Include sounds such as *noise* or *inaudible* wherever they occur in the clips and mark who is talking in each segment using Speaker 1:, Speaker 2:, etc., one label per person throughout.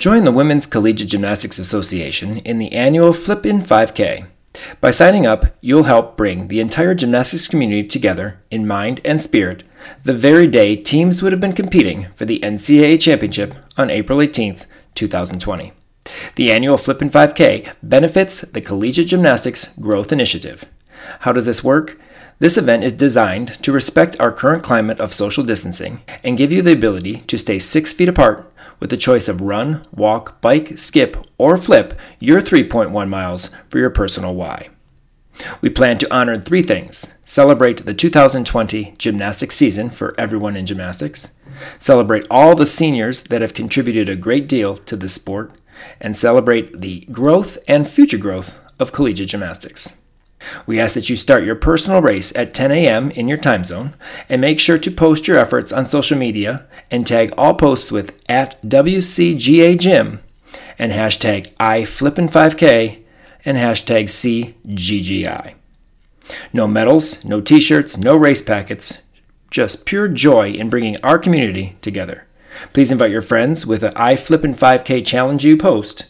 Speaker 1: Join the Women's Collegiate Gymnastics Association in the annual Flip In 5K. By signing up, you'll help bring the entire gymnastics community together in mind and spirit the very day teams would have been competing for the NCAA Championship on April 18th, 2020. The annual Flip In 5K benefits the Collegiate Gymnastics Growth Initiative. How does this work? This event is designed to respect our current climate of social distancing and give you the ability to stay six feet apart with the choice of run, walk, bike, skip, or flip your 3.1 miles for your personal Y. We plan to honor three things celebrate the 2020 gymnastics season for everyone in gymnastics, celebrate all the seniors that have contributed a great deal to the sport, and celebrate the growth and future growth of collegiate gymnastics. We ask that you start your personal race at 10 a.m. in your time zone and make sure to post your efforts on social media and tag all posts with at WCGA Gym and hashtag iFlippin5K and hashtag CGGI. No medals, no t shirts, no race packets, just pure joy in bringing our community together. Please invite your friends with the iFlippin5K challenge you post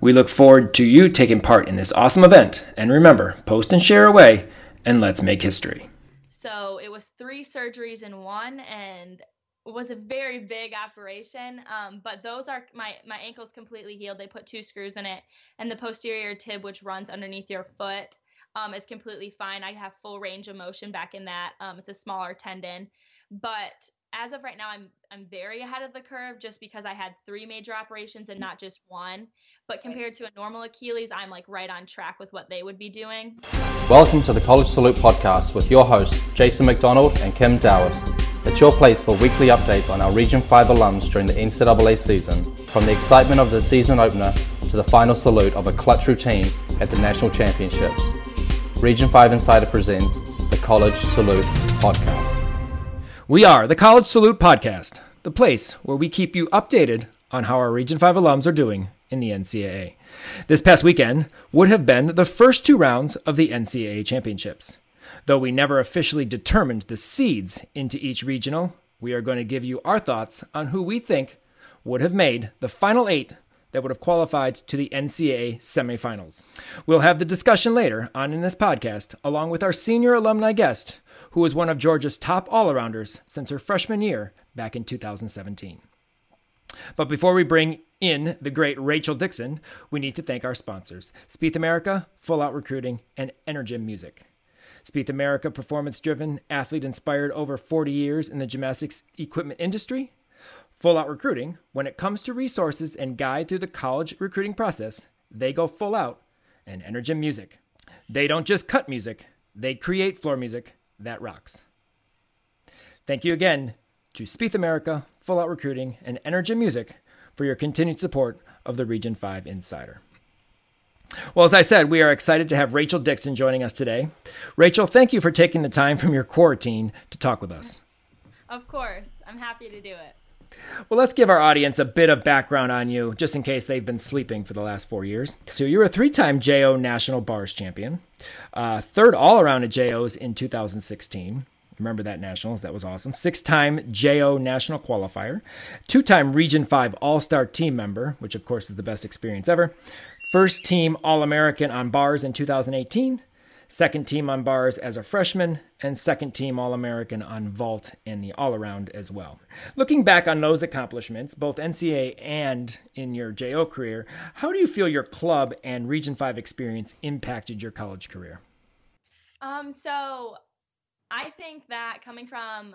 Speaker 1: we look forward to you taking part in this awesome event. And remember, post and share away, and let's make history.
Speaker 2: So it was three surgeries in one, and it was a very big operation. Um, but those are my my ankle's completely healed. They put two screws in it, and the posterior tib, which runs underneath your foot, um, is completely fine. I have full range of motion back in that. Um, it's a smaller tendon, but as of right now, I'm I'm very ahead of the curve just because I had three major operations and not just one. But compared to a normal Achilles, I'm like right on track with what they would be doing.
Speaker 3: Welcome to the College Salute podcast with your hosts Jason McDonald and Kim Dowers. It's your place for weekly updates on our Region 5 alums during the NCAA season, from the excitement of the season opener to the final salute of a clutch routine at the national championships. Region 5 Insider presents the College Salute podcast.
Speaker 1: We are the College Salute Podcast, the place where we keep you updated on how our Region 5 alums are doing in the NCAA. This past weekend would have been the first two rounds of the NCAA championships. Though we never officially determined the seeds into each regional, we are going to give you our thoughts on who we think would have made the final eight that would have qualified to the NCAA semifinals. We'll have the discussion later on in this podcast, along with our senior alumni guest, who was one of Georgia's top all arounders since her freshman year back in 2017. But before we bring in the great Rachel Dickson, we need to thank our sponsors Spieth America, Full Out Recruiting, and Energym Music. Spieth America, performance driven, athlete inspired over 40 years in the gymnastics equipment industry. Full Out Recruiting, when it comes to resources and guide through the college recruiting process, they go full out. And Energym Music. They don't just cut music, they create floor music that rocks. Thank you again to Spieth America, Full Out Recruiting, and Energym Music for your continued support of the Region 5 Insider. Well, as I said, we are excited to have Rachel Dickson joining us today. Rachel, thank you for taking the time from your quarantine to talk with us.
Speaker 2: Of course. I'm happy to do it.
Speaker 1: Well, let's give our audience a bit of background on you, just in case they've been sleeping for the last four years. So, you're a three time JO National Bars Champion, uh, third all around at JOs in 2016. Remember that Nationals? That was awesome. Six time JO National Qualifier, two time Region 5 All Star Team member, which of course is the best experience ever. First team All American on bars in 2018 second team on bars as a freshman, and second team All American on vault and the all around as well. Looking back on those accomplishments, both NCAA and in your JO career, how do you feel your club and Region 5 experience impacted your college career?
Speaker 2: Um, so I think that coming from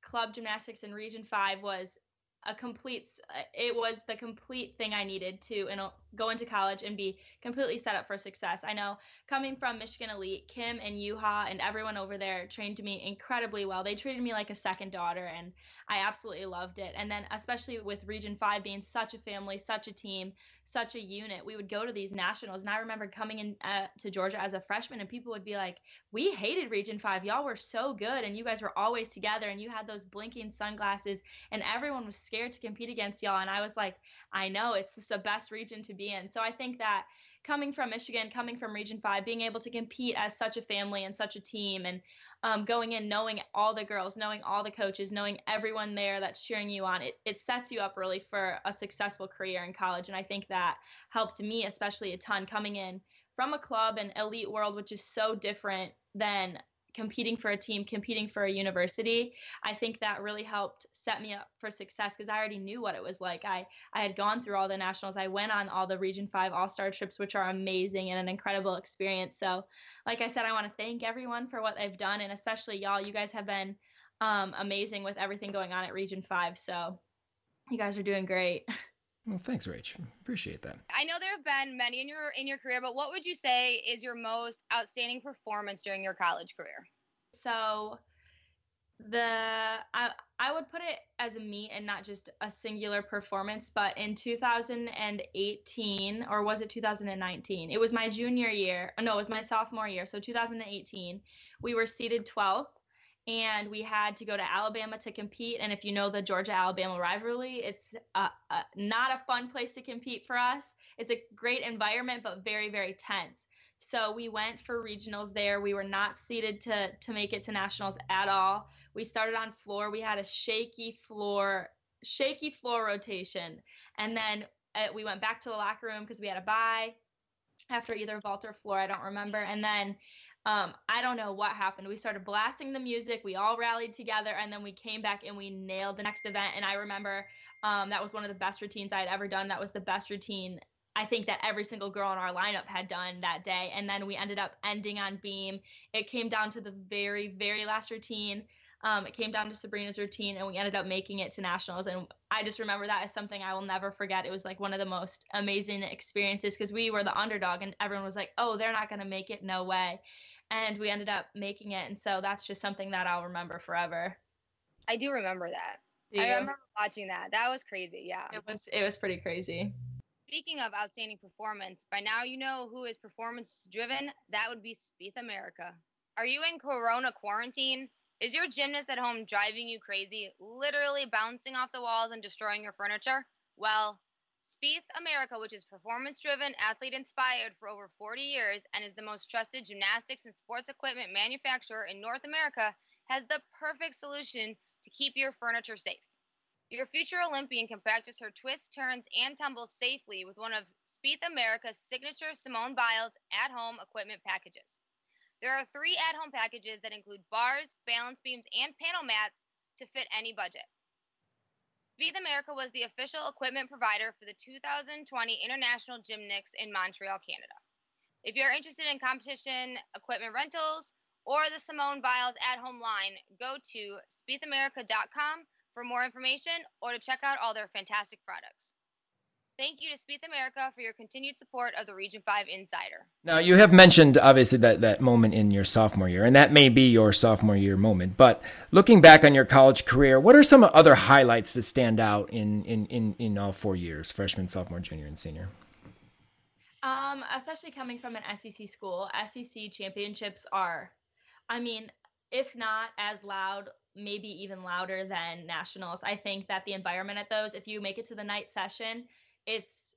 Speaker 2: club gymnastics in Region 5 was a complete uh, it was the complete thing i needed to you know, go into college and be completely set up for success. I know coming from michigan elite kim and yuha and everyone over there trained me incredibly well. They treated me like a second daughter and i absolutely loved it. And then especially with region 5 being such a family such a team such a unit. We would go to these nationals, and I remember coming in uh, to Georgia as a freshman, and people would be like, "We hated Region Five. Y'all were so good, and you guys were always together, and you had those blinking sunglasses, and everyone was scared to compete against y'all." And I was like, "I know it's the best region to be in." So I think that coming from Michigan, coming from Region 5, being able to compete as such a family and such a team, and um, going in knowing all the girls, knowing all the coaches, knowing everyone there that's cheering you on, it, it sets you up really for a successful career in college. And I think that helped me especially a ton coming in from a club and elite world, which is so different than competing for a team, competing for a university, I think that really helped set me up for success because I already knew what it was like. I I had gone through all the nationals. I went on all the Region 5 All-Star trips which are amazing and an incredible experience. So, like I said, I want to thank everyone for what they've done and especially y'all. You guys have been um, amazing with everything going on at Region 5. So, you guys are doing great. *laughs*
Speaker 1: Well, thanks, Rach. Appreciate that.
Speaker 4: I know there have been many in your in your career, but what would you say is your most outstanding performance during your college career?
Speaker 2: So the I I would put it as a meet and not just a singular performance, but in 2018 or was it 2019? It was my junior year. No, it was my sophomore year. So 2018, we were seeded 12th and we had to go to Alabama to compete. And if you know the Georgia Alabama rivalry, it's uh, uh, not a fun place to compete for us. It's a great environment, but very, very tense. So we went for regionals there. We were not seeded to to make it to nationals at all. We started on floor. We had a shaky floor, shaky floor rotation, and then uh, we went back to the locker room because we had a bye after either vault or floor. I don't remember. And then um, I don't know what happened. We started blasting the music. We all rallied together, and then we came back and we nailed the next event. And I remember um, that was one of the best routines I had ever done. That was the best routine I think that every single girl in our lineup had done that day. And then we ended up ending on beam. It came down to the very, very last routine. Um, it came down to Sabrina's routine, and we ended up making it to nationals. And I just remember that as something I will never forget. It was like one of the most amazing experiences because we were the underdog, and everyone was like, "Oh, they're not going to make it, no way." And we ended up making it. And so that's just something that I'll remember forever.
Speaker 4: I do remember that. Do I remember watching that. That was crazy. Yeah.
Speaker 2: It was it was pretty crazy.
Speaker 4: Speaking of outstanding performance, by now you know who is performance driven. That would be Spieth America. Are you in Corona quarantine? Is your gymnast at home driving you crazy, literally bouncing off the walls and destroying your furniture? Well, Spieth America, which is performance driven, athlete inspired for over 40 years and is the most trusted gymnastics and sports equipment manufacturer in North America, has the perfect solution to keep your furniture safe. Your future Olympian can practice her twists, turns, and tumbles safely with one of Spieth America's signature Simone Biles at home equipment packages. There are three at home packages that include bars, balance beams, and panel mats to fit any budget. Spieth America was the official equipment provider for the 2020 International Gymnix in Montreal, Canada. If you're interested in competition equipment rentals or the Simone Biles at home line, go to spiethamerica.com for more information or to check out all their fantastic products. Thank you to Spieth America for your continued support of the Region 5 Insider.
Speaker 1: Now, you have mentioned obviously that, that moment in your sophomore year, and that may be your sophomore year moment. But looking back on your college career, what are some other highlights that stand out in, in, in, in all four years freshman, sophomore, junior, and senior?
Speaker 2: Um, especially coming from an SEC school, SEC championships are, I mean, if not as loud, maybe even louder than nationals. I think that the environment at those, if you make it to the night session, it's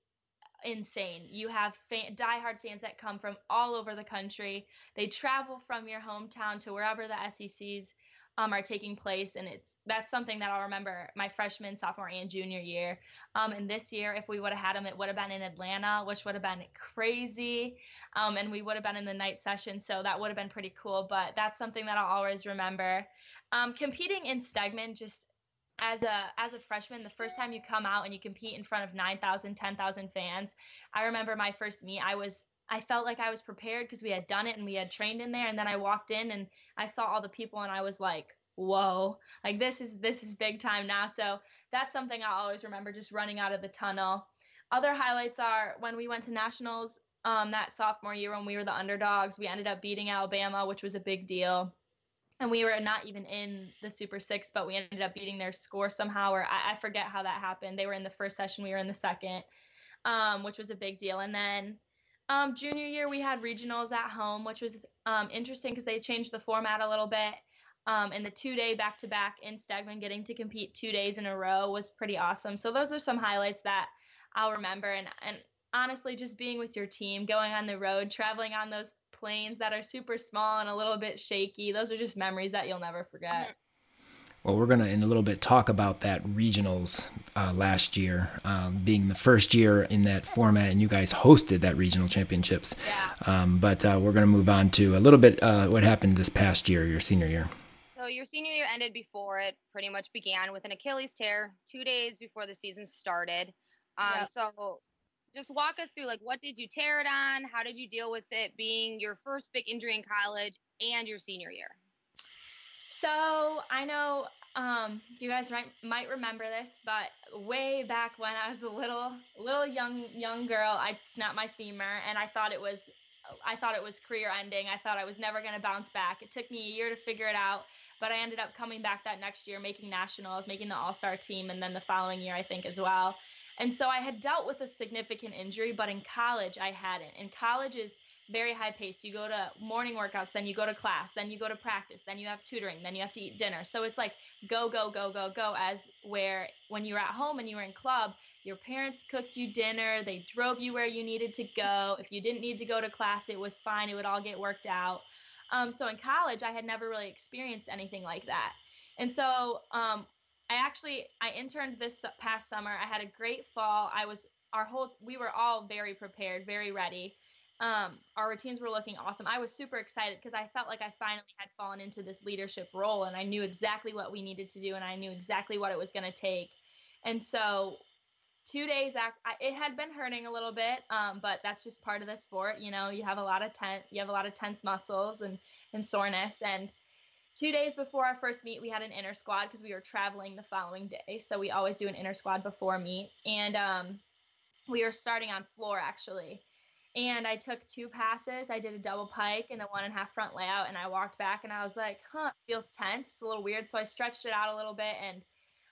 Speaker 2: insane. You have fan, diehard fans that come from all over the country. They travel from your hometown to wherever the SECs um, are taking place, and it's that's something that I'll remember my freshman, sophomore, and junior year. Um, and this year, if we would have had them, it would have been in Atlanta, which would have been crazy, um, and we would have been in the night session, so that would have been pretty cool. But that's something that I'll always remember. Um, competing in Stegeman just as a as a freshman the first time you come out and you compete in front of 9000 10000 fans i remember my first meet i was i felt like i was prepared because we had done it and we had trained in there. And then i walked in and i saw all the people and i was like whoa like this is this is big time now. So that's something i'll always remember just running out of the tunnel. Other highlights are when we went to nationals um, that sophomore year when we were the underdogs we ended up beating alabama which was a big deal and we were not even in the Super Six, but we ended up beating their score somehow, or I, I forget how that happened. They were in the first session, we were in the second, um, which was a big deal. And then um, junior year, we had regionals at home, which was um, interesting because they changed the format a little bit. Um, and the two day back to back in Stegeman, getting to compete two days in a row was pretty awesome. So those are some highlights that I'll remember. And, and honestly, just being with your team, going on the road, traveling on those planes that are super small and a little bit shaky. Those are just memories that you'll never forget. Mm-hmm.
Speaker 1: Well, we're going to, in a little bit, talk about that regionals uh, last year, um, being the first year in that format, and you guys hosted that regional championships.
Speaker 2: Yeah.
Speaker 1: Um, but uh, we're going to move on to a little bit uh, what happened this past year, your senior year.
Speaker 4: So, your senior year ended before it pretty much began with an Achilles tear two days before the season started. Um, yep. So, just walk us through like what did you tear it on? How did you deal with it being your first big injury in college and your senior year?
Speaker 2: So I know um, you guys might might remember this, but way back when I was a little little young young girl, I snapped my femur, and I thought it was I thought it was career ending. I thought I was never going to bounce back. It took me a year to figure it out, but I ended up coming back that next year, making nationals, making the All Star team, and then the following year I think as well. And so I had dealt with a significant injury, but in college I hadn't. In college is very high pace. You go to morning workouts, then you go to class, then you go to practice, then you have tutoring, then you have to eat dinner. So it's like go, go, go, go, go. As where when you were at home and you were in club, your parents cooked you dinner, they drove you where you needed to go. If you didn't need to go to class, it was fine, it would all get worked out. Um, so in college, I had never really experienced anything like that. And so um, I actually I interned this past summer. I had a great fall. I was our whole we were all very prepared, very ready um, our routines were looking awesome. I was super excited because I felt like I finally had fallen into this leadership role and I knew exactly what we needed to do and I knew exactly what it was going to take. And so, two days after, it had been hurting a little bit, um, but that's just part of the sport. You know, you have a lot of tense, you have a lot of tense muscles and and soreness. And two days before our first meet, we had an inner squad because we were traveling the following day. So we always do an inner squad before meet, and um, we were starting on floor actually and I took two passes. I did a double pike and a one and a half front layout, and I walked back and I was like, huh, feels tense. It's a little weird. So I stretched it out a little bit and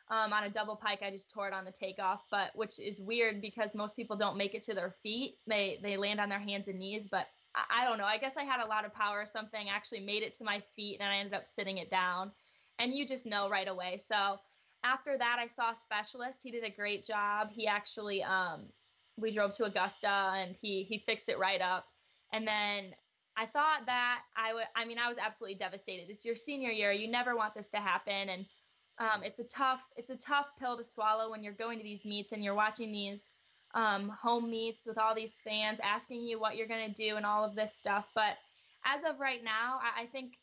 Speaker 2: um, on a double pike, I just tore it on the takeoff, but which is weird because most people don't make it to their feet. They they land on their hands and knees, but I, don't know. I guess I had a lot of power or something. I actually made it to my feet and I ended up sitting it down, and you just know right away. So after that, I saw a specialist. He did a great job. He actually um, we drove to Augusta and he he fixed it right up. And then I thought that I would I mean I was absolutely devastated. It's your senior year. You never want this to happen and um, it's a tough it's a tough pill to swallow when you're going to these meets and you're watching these um, home meets with all these fans asking you what you're going to do and all of this stuff. But as of right now, I, I think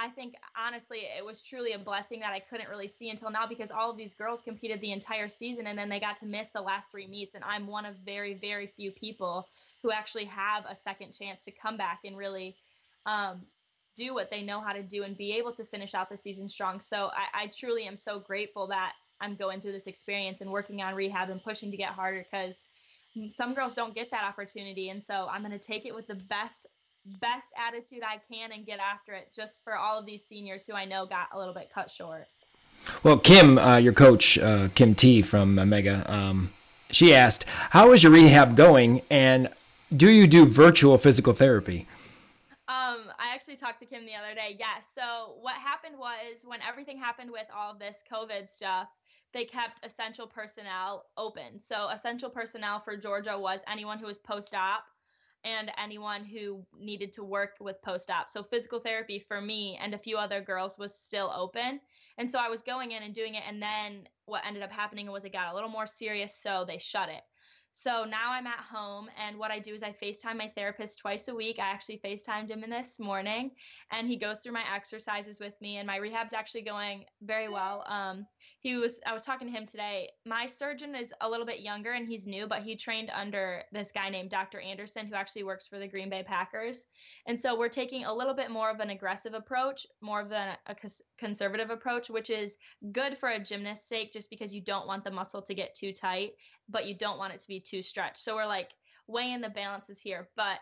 Speaker 2: I think honestly, it was truly a blessing that I couldn't really see until now because all of these girls competed the entire season and then they got to miss the last three meets. And I'm one of very, very few people who actually have a second chance to come back and really um, do what they know how to do and be able to finish out the season strong. So I, I truly am so grateful that I'm going through this experience and working on rehab and pushing to get harder because some girls don't get that opportunity. And so I'm going to take it with the best best attitude I can and get after it just for all of these seniors who I know got a little bit cut short.
Speaker 1: Well, Kim, uh, your coach, uh, Kim T from Omega, um, she asked, How is your rehab going? And do you do virtual physical therapy?
Speaker 2: Um, I actually talked to Kim the other day. Yes. So, what happened was when everything happened with all this COVID stuff, they kept essential personnel open. So, essential personnel for Georgia was anyone who was post op and anyone who needed to work with post op. So physical therapy for me and a few other girls was still open. And so I was going in and doing it. And then what ended up happening was it got a little more serious. So they shut it. So now I'm at home, and what I do is I FaceTime my therapist twice a week. I actually FaceTimed him this morning, and he goes through my exercises with me, and my rehab's actually going very well. Um, he was, I was talking to him today. My surgeon is a little bit younger, and he's new, but he trained under this guy named Dr. Anderson, who actually works for the Green Bay Packers. And so we're taking a little bit more of an aggressive approach, more of a, a conservative approach, which is good for a gymnast's sake, just because you don't want the muscle to get too tight but you don't want it to be too stretched. So we're like weighing the balances here, but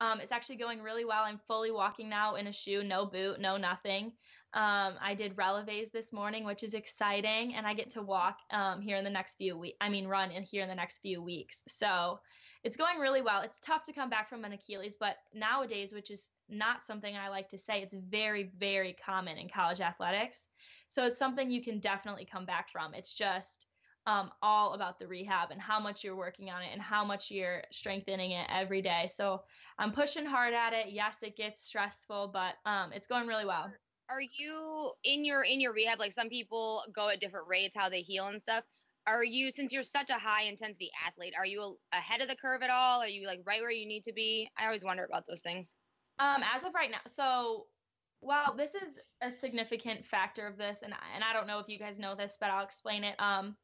Speaker 2: um, it's actually going really well. I'm fully walking now in a shoe, no boot, no nothing. Um, I did releves this morning, which is exciting, and I get to walk um, here in the next few weeks. I mean, run in here in the next few weeks. So it's going really well. It's tough to come back from an Achilles, but nowadays, which is not something I like to say, it's very, very common in college athletics. So it's something you can definitely come back from. It's just um, all about the rehab and how much you're working on it and how much you're strengthening it every day. So I'm pushing hard at it. Yes, it gets stressful, but um, it's going really well.
Speaker 4: Are you in your in your rehab? Like some people go at different rates, how they heal and stuff. Are you since you're such a high intensity athlete? Are you ahead of the curve at all? Are you like right where you need to be? I always wonder about those things.
Speaker 2: Um, as of right now, so well, this is a significant factor of this, and and I don't know if you guys know this, but I'll explain it. Um,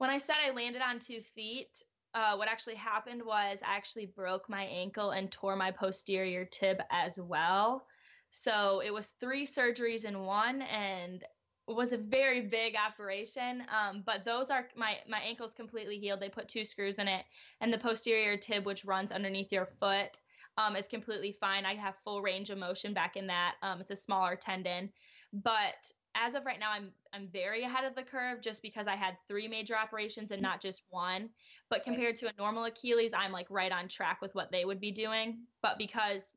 Speaker 2: when I said I landed on two feet, uh, what actually happened was I actually broke my ankle and tore my posterior tib as well. So it was three surgeries in one, and it was a very big operation. Um, but those are my my ankle's completely healed. They put two screws in it, and the posterior tib, which runs underneath your foot, um, is completely fine. I have full range of motion back in that. Um, it's a smaller tendon, but as of right now i'm i'm very ahead of the curve just because i had three major operations and not just one. But compared to a normal achilles i'm like right on track with what they would be doing. But because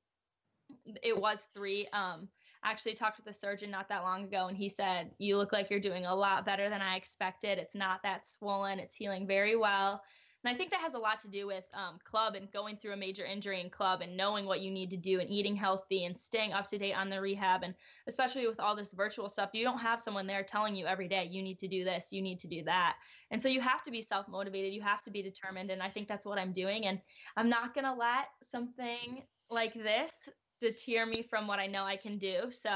Speaker 2: it was three um I actually talked with a surgeon not that long ago and he said you look like you're doing a lot better than i expected. It's not that swollen. It's healing very well and I think that has a lot to do with um, club and going through a major injury in club and knowing what you need to do and eating healthy and staying up to date on the rehab. And especially with all this virtual stuff, you don't have someone there telling you every day, you need to do this, you need to do that. And so you have to be self motivated, you have to be determined. And I think that's what I'm doing. And I'm not going to let something like this deter me from what I know I can do. So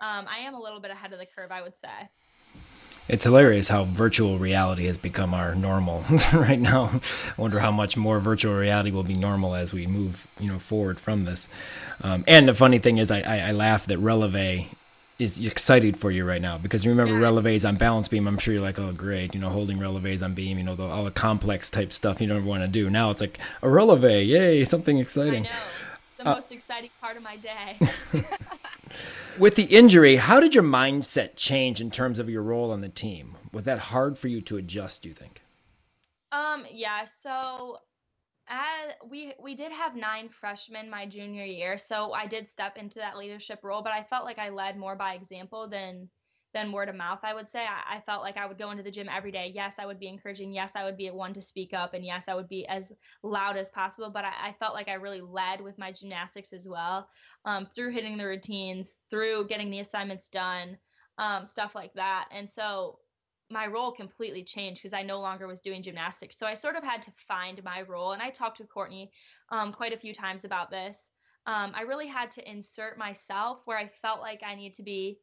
Speaker 2: um, I am a little bit ahead of the curve, I would say.
Speaker 1: It's hilarious how virtual reality has become our normal *laughs* right now. I wonder how much more virtual reality will be normal as we move, you know, forward from this. Um, and the funny thing is, I, I, I laugh that Releve is excited for you right now because remember yeah. releves on balance beam. I'm sure you're like, oh great, you know, holding releves on beam, you know, the, all the complex type stuff you don't ever want to do. Now it's like a releve, yay, something exciting.
Speaker 2: I know, the uh, most exciting part of my day. *laughs* *laughs*
Speaker 1: With the injury, how did your mindset change in terms of your role on the team? Was that hard for you to adjust, do you think?
Speaker 2: Um, yeah, so as we we did have nine freshmen my junior year, so I did step into that leadership role, but I felt like I led more by example than than word of mouth, I would say. I, I, felt like I would go into the gym every day. Yes, I would be encouraging. Yes, I would be one to speak up. And yes, I would be as loud as possible. But I, I felt like I really led with my gymnastics as well um, through hitting the routines, through getting the assignments done, um, stuff like that. And so my role completely changed because I no longer was doing gymnastics. So I sort of had to find my role. And I talked to Courtney um, quite a few times about this. Um, I really had to insert myself where I felt like I need to be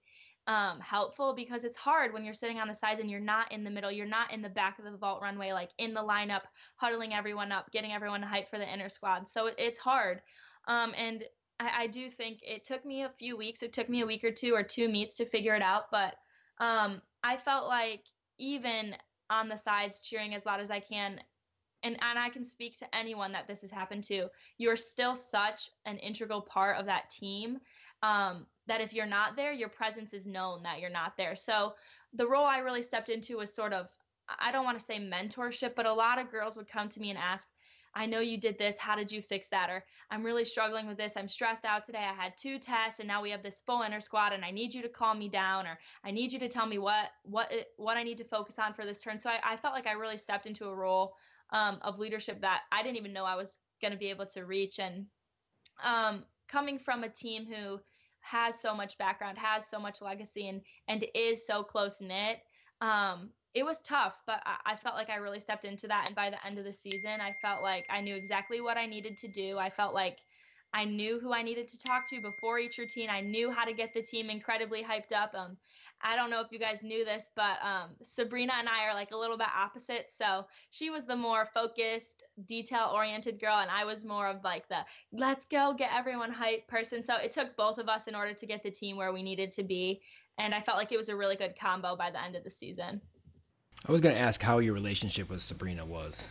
Speaker 2: um, helpful because it's hard when you're sitting on the sides and you're not in the middle, you're not in the back of the vault runway, like in the lineup, huddling everyone up, getting everyone hyped for the inner squad. So it, it's hard. Um, and I, I, do think it took me a few weeks. It took me a week or two or two meets to figure it out. But um, I felt like even on the sides, cheering as loud as I can, and, and I can speak to anyone that this has happened to, you're still such an integral part of that team um, that if you're not there, your presence is known that you're not there. So the role I really stepped into was sort of, I don't want to say mentorship, but a lot of girls would come to me and ask, I know you did this. How did you fix that? Or I'm really struggling with this. I'm stressed out today. I had two tests and now we have this full inner squad and I need you to calm me down or I need you to tell me what what what I need to focus on for this turn. So I, I felt like I really stepped into a role um, of leadership that I didn't even know I was going to be able to reach. And um, coming from a team who has so much background, has so much legacy, and and is so close knit. Um, it was tough, but I, I, felt like I really stepped into that. And by the end of the season, I felt like I knew exactly what I needed to do. I felt like I knew who I needed to talk to before each routine. I knew how to get the team incredibly hyped up. Um, I don't know if you guys knew this, but um, Sabrina and I are like a little bit opposite. So she was the more focused, detail oriented girl, and I was more of like the let's go get everyone hyped person. So it took both of us in order to get the team where we needed to be. And I felt like it was a really good combo by the end of the season.
Speaker 1: I was going to ask how your relationship with Sabrina was.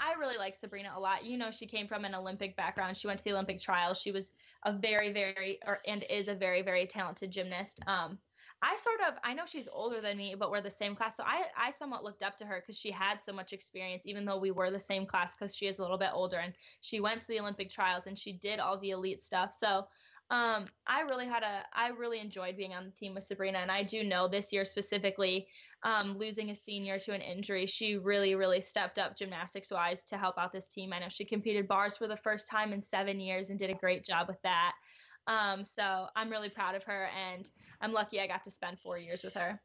Speaker 2: I really like Sabrina a lot. You know, she came from an Olympic background. She went to the Olympic trials. She was a very, very, or and is a very, very talented gymnast. Um, I sort of I know she's older than me, but we're the same class. So I I somewhat looked up to her because she had so much experience, even though we were the same class because she is a little bit older and she went to the Olympic trials and she did all the elite stuff. So Um, I really had a, I really enjoyed being on the team with Sabrina, and I do know this year specifically, um, losing a senior to an injury, she really, really stepped up gymnastics wise to help out this team. I know she competed bars for the first time in seven years and did a great job with that. Um, so I'm really proud of her, and I'm lucky I got to spend four years with her.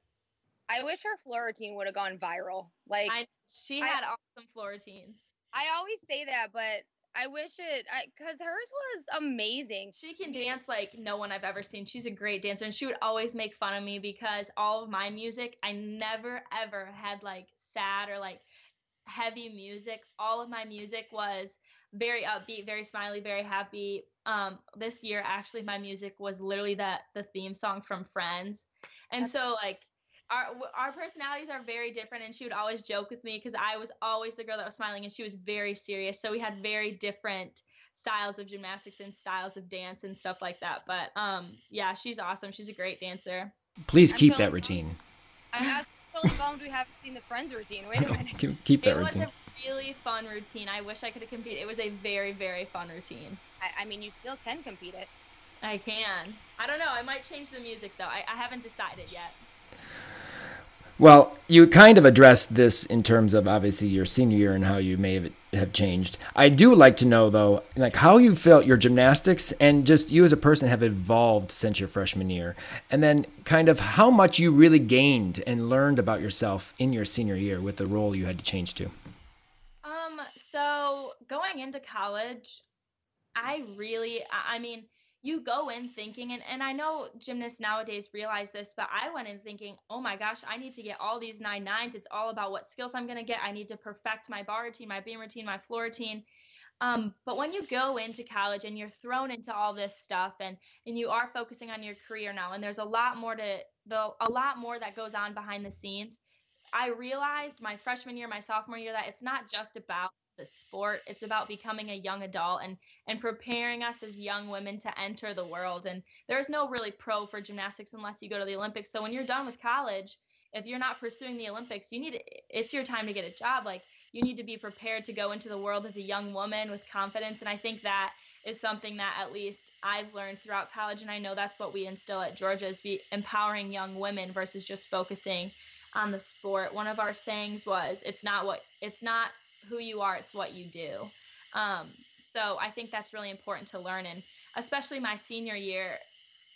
Speaker 4: I wish her floor routine would have gone viral. Like
Speaker 2: I, she had I, awesome floor routines.
Speaker 4: I always say that, but I wish it because hers was amazing.
Speaker 2: She can dance like no one I've ever seen. She's a great dancer, and she would always make fun of me because all of my music, I never ever had like sad or like heavy music. All of my music was very upbeat, very smiley, very happy. Um, this year, actually, my music was literally that the theme song from Friends, and so like our our personalities are very different and she would always joke with me because i was always the girl that was smiling and she was very serious. So we had very different styles of gymnastics and styles of dance and stuff like that. But um yeah she's awesome. She's a great dancer.
Speaker 1: Please keep that routine.
Speaker 4: i'm totally bummed we haven't seen the friends routine. Wait a minute.
Speaker 1: Keep, keep that
Speaker 2: it
Speaker 1: routine.
Speaker 2: was a really fun routine. I wish i could have competed. It was a very very fun routine.
Speaker 4: I, I mean you still can compete it.
Speaker 2: I can. I don't know. I might change the music though. I, I haven't decided yet.
Speaker 1: Well, you kind of addressed this in terms of obviously your senior year and how you may have, have changed. I do like to know though, like how you felt your gymnastics and just you as a person have evolved since your freshman year, and then kind of how much you really gained and learned about yourself in your senior year with the role you had to change to.
Speaker 2: So going into college, I really, I mean you go in thinking and, and i know gymnasts nowadays realize this but i went in thinking oh my gosh i need to get all these nine nines. It's all about what skills i'm going to get. I need to perfect my bar routine my beam routine my floor routine. Um, but when you go into college and you're thrown into all this stuff and and you are focusing on your career now and there's a lot more to the a lot more that goes on behind the scenes i realized my freshman year my sophomore year that it's not just about the sport. It's about becoming a young adult and and preparing us as young women to enter the world. And there's no really pro for gymnastics unless you go to the Olympics. So when you're done with college, if you're not pursuing the Olympics, you need it's your time to get a job. Like you need to be prepared to go into the world as a young woman with confidence. And I think that is something that at least I've learned throughout college. And I know that's what we instill at Georgia is be empowering young women versus just focusing on the sport. One of our sayings was, it's not what it's not who you are, it's what you do. Um, so I think that's really important to learn. And especially my senior year,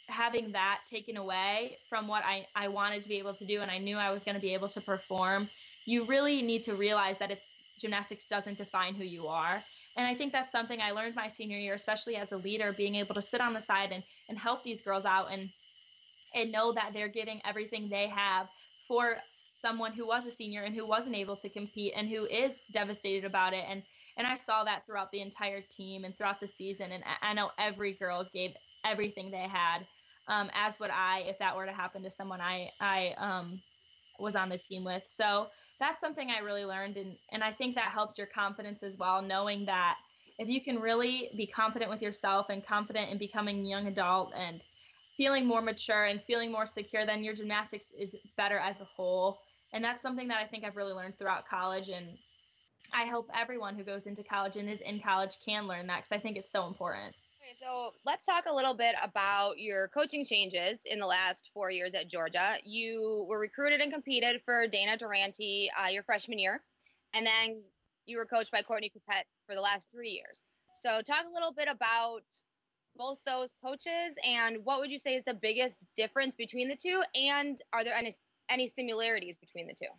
Speaker 2: having that taken away from what I, I wanted to be able to do and I knew I was going to be able to perform, you really need to realize that it's gymnastics doesn't define who you are. And I think that's something I learned my senior year, especially as a leader, being able to sit on the side and, and help these girls out and and know that they're giving everything they have for someone who was a senior and who wasn't able to compete and who is devastated about it. And and I saw that throughout the entire team and throughout the season. And I know every girl gave everything they had um, as would I if that were to happen to someone I I um, was on the team with. So that's something I really learned. And and I think that helps your confidence as well knowing that if you can really be confident with yourself and confident in becoming a young adult and feeling more mature and feeling more secure then your gymnastics is better as a whole and that's something that I think I've really learned throughout college. And I hope everyone who goes into college and is in college can learn that because I think it's so important.
Speaker 4: Okay, so let's talk a little bit about your coaching changes in the last four years at Georgia. You were recruited and competed for Danna Durante uh, your freshman year, and then you were coached by Courtney Kupets for the last three years. So, talk a little bit about both those coaches and what would you say is the biggest difference between the two? And are there any any similarities between the two?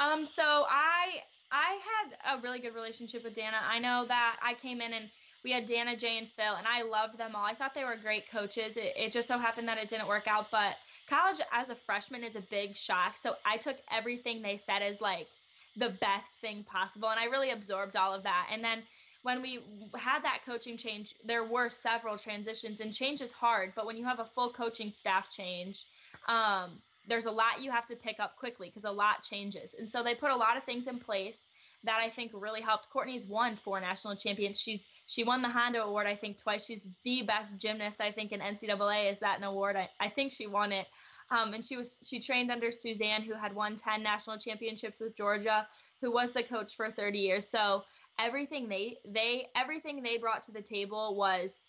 Speaker 2: Um, so I I had a really good relationship with Danna. I know that I came in and we had Danna, Jay, and Phil, and I loved them all. I thought they were great coaches. It, it just so happened that it didn't work out, but college as a freshman is a big shock. So I took everything they said as like the best thing possible, and I really absorbed all of that. And then when we had that coaching change, there were several transitions, and change is hard. But when you have a full coaching staff change, um, there's a lot you have to pick up quickly because a lot changes. And so they put a lot of things in place that I think really helped. Courtney's won four national champions. She's she won the Honda Award, I think, twice. She's the best gymnast, I think, in NCAA. Is that an award? I, I think she won it. Um, and she was she trained under Suzanne, who had won 10 national championships with Georgia, who was the coach for 30 years. So everything they they everything they brought to the table was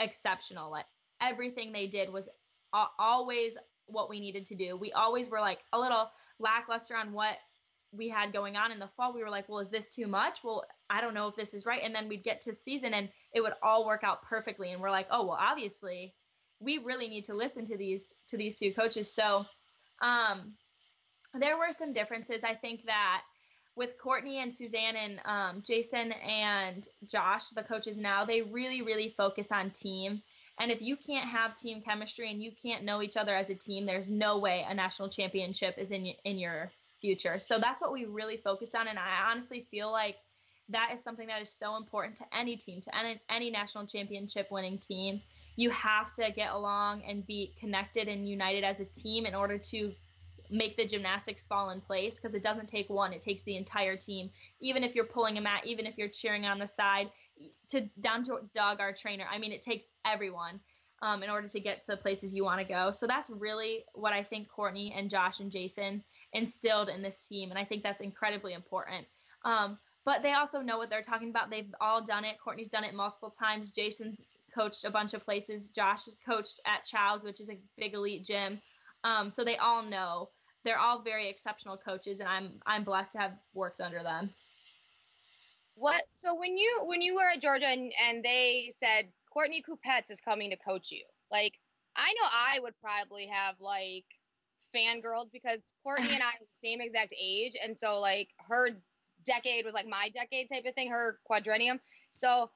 Speaker 2: exceptional. Everything they did was always what we needed to do. We always were like a little lackluster on what we had going on in the fall. We were like, well, is this too much? Well, I don't know if this is right. And then we'd get to season and it would all work out perfectly. And we're like, oh, well, obviously we really need to listen to these to these two coaches. So um there were some differences. I think that with Courtney and Suzanne and um, Jason and Josh, the coaches now, they really, really focus on team. And if you can't have team chemistry and you can't know each other as a team, there's no way a national championship is in in your future. So that's what we really focused on. And I honestly feel like that is something that is so important to any team, to any, any national championship winning team. You have to get along and be connected and united as a team in order to make the gymnastics fall in place because it doesn't take one it takes the entire team even if you're pulling a mat even if you're cheering on the side to down to doug our trainer. I mean it takes everyone um, in order to get to the places you want to go. So that's really what i think courtney and josh and jason instilled in this team and i think that's incredibly important. Um, but they also know what they're talking about. They've all done it. Courtney's done it multiple times. Jason's coached a bunch of places. Josh has coached at chow's which is a big elite gym. Um, so they all know. They're all very exceptional coaches, and I'm I'm blessed to have worked under them.
Speaker 4: What? So when you when you were at Georgia and, and they said Courtney Kupets is coming to coach you, like I know I would probably have like fangirls because Courtney and I are the same exact age, and so like her decade was like my decade type of thing, her quadrennium. So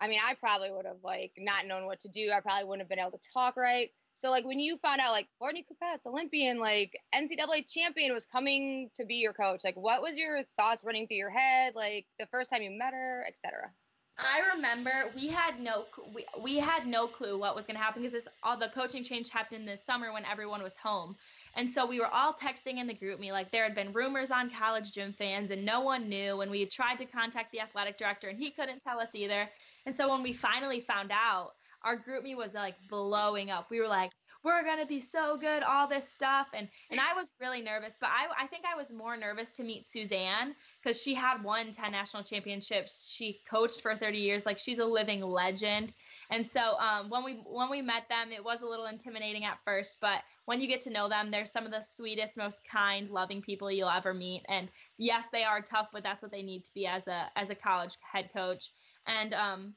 Speaker 4: I mean, I probably would have like not known what to do. I probably wouldn't have been able to talk right. So like when you found out like Courtney Kupets, Olympian, like NCAA champion was coming to be your coach, like what was your thoughts running through your head, like the first time you met her, etc.
Speaker 2: I remember we had no we, we had no clue what was going to happen because this all the coaching change happened this summer when everyone was home. And so we were all texting in the GroupMe like there had been rumors on college gym fans and no one knew and we tried to contact the athletic director and he couldn't tell us either. And so when we finally found out, our GroupMe was like blowing up. We were like, we're gonna be so good, all this stuff, and and I was really nervous. But I I think I was more nervous to meet Suzanne because she had won 10 national championships. She coached for 30 years, like she's a living legend. And so um, when we when we met them, it was a little intimidating at first, but when you get to know them, they're some of the sweetest, most kind, loving people you'll ever meet. And yes, they are tough, but that's what they need to be as a as a college head coach. And um,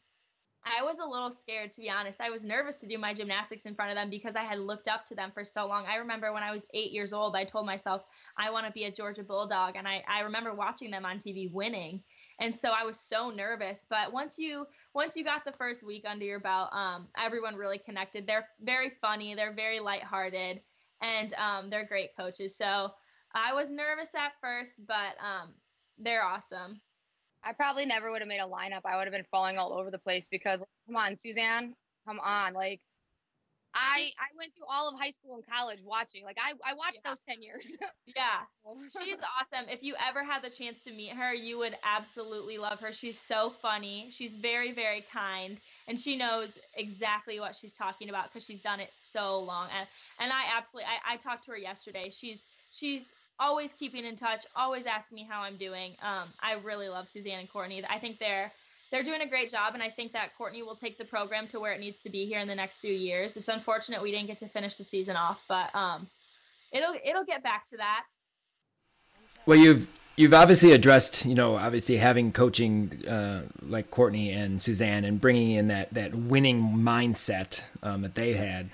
Speaker 2: I was a little scared to be honest. I was nervous to do my gymnastics in front of them because I had looked up to them for so long. I remember when I was eight years old, I told myself I want to be a Georgia Bulldog, and I, I remember watching them on TV winning, and so I was so nervous. But once you once you got the first week under your belt, um, everyone really connected. They're very funny, they're very lighthearted, and um, they're great coaches. So I was nervous at first, but um, they're awesome.
Speaker 4: I probably never would have made a lineup. I would have been falling all over the place because come on, Suzanne, come on. Like I I went through all of high school and college watching. Like I I watched yeah. those 10 years. *laughs*
Speaker 2: yeah. She's awesome. If you ever had the chance to meet her, you would absolutely love her. She's so funny. She's very very kind and she knows exactly what she's talking about cuz she's done it so long. And and I absolutely I I talked to her yesterday. She's she's always keeping in touch, always asking me how I'm doing. Um, I really love Suzanne and Courtney. I think they're they're doing a great job, and I think that Courtney will take the program to where it needs to be here in the next few years. It's unfortunate we didn't get to finish the season off, but um, it'll it'll get back to that.
Speaker 1: Well, you've you've obviously addressed, you know, obviously having coaching uh, like Courtney and Suzanne and bringing in that that winning mindset um, that they had.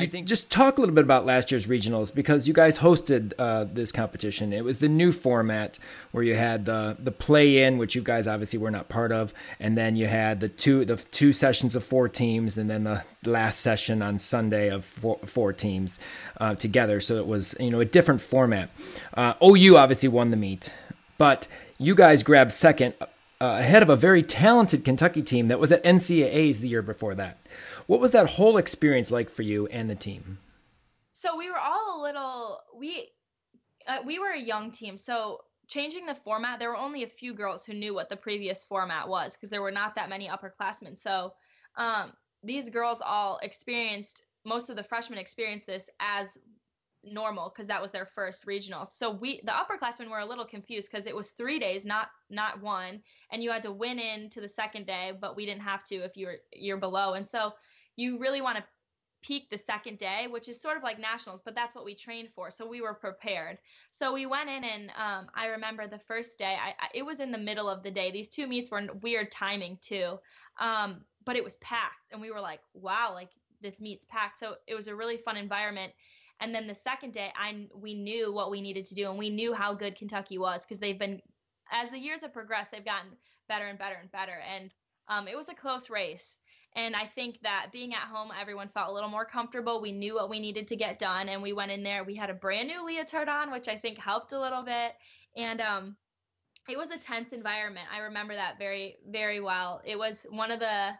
Speaker 1: I think just talk a little bit about last year's regionals because you guys hosted uh, this competition. It was the new format where you had the the play in, which you guys obviously were not part of, and then you had the two the two sessions of four teams, and then the last session on Sunday of four, four teams uh, together. So it was you know a different format. Uh, OU obviously won the meet, but you guys grabbed second uh, ahead of a very talented Kentucky team that was at NCAA's the year before that. What was that whole experience like for you and the team?
Speaker 2: So we were all a little we uh, we were a young team. So changing the format, there were only a few girls who knew what the previous format was because there were not that many upperclassmen. So um, these girls all experienced most of the freshmen experienced this as normal because that was their first regional. So we the upperclassmen were a little confused because it was three days, not not one, and you had to win in to the second day, but we didn't have to if you were you're below. And so you really want to peak the second day, which is sort of like nationals, but that's what we trained for. So we were prepared. So we went in, and um, I remember the first day, I, I, it was in the middle of the day. These two meets were weird timing too, um, but it was packed, and we were like, wow, like this meet's packed. So it was a really fun environment. And then the second day, I we knew what we needed to do, and we knew how good Kentucky was because they've been, as the years have progressed, they've gotten better and better and better. And um, it was a close race. And I think that being at home, everyone felt a little more comfortable. We knew what we needed to get done, and we went in there. We had a brand new leotard on, which I think helped a little bit. And um, it was a tense environment. I remember that very, very well. It was one of the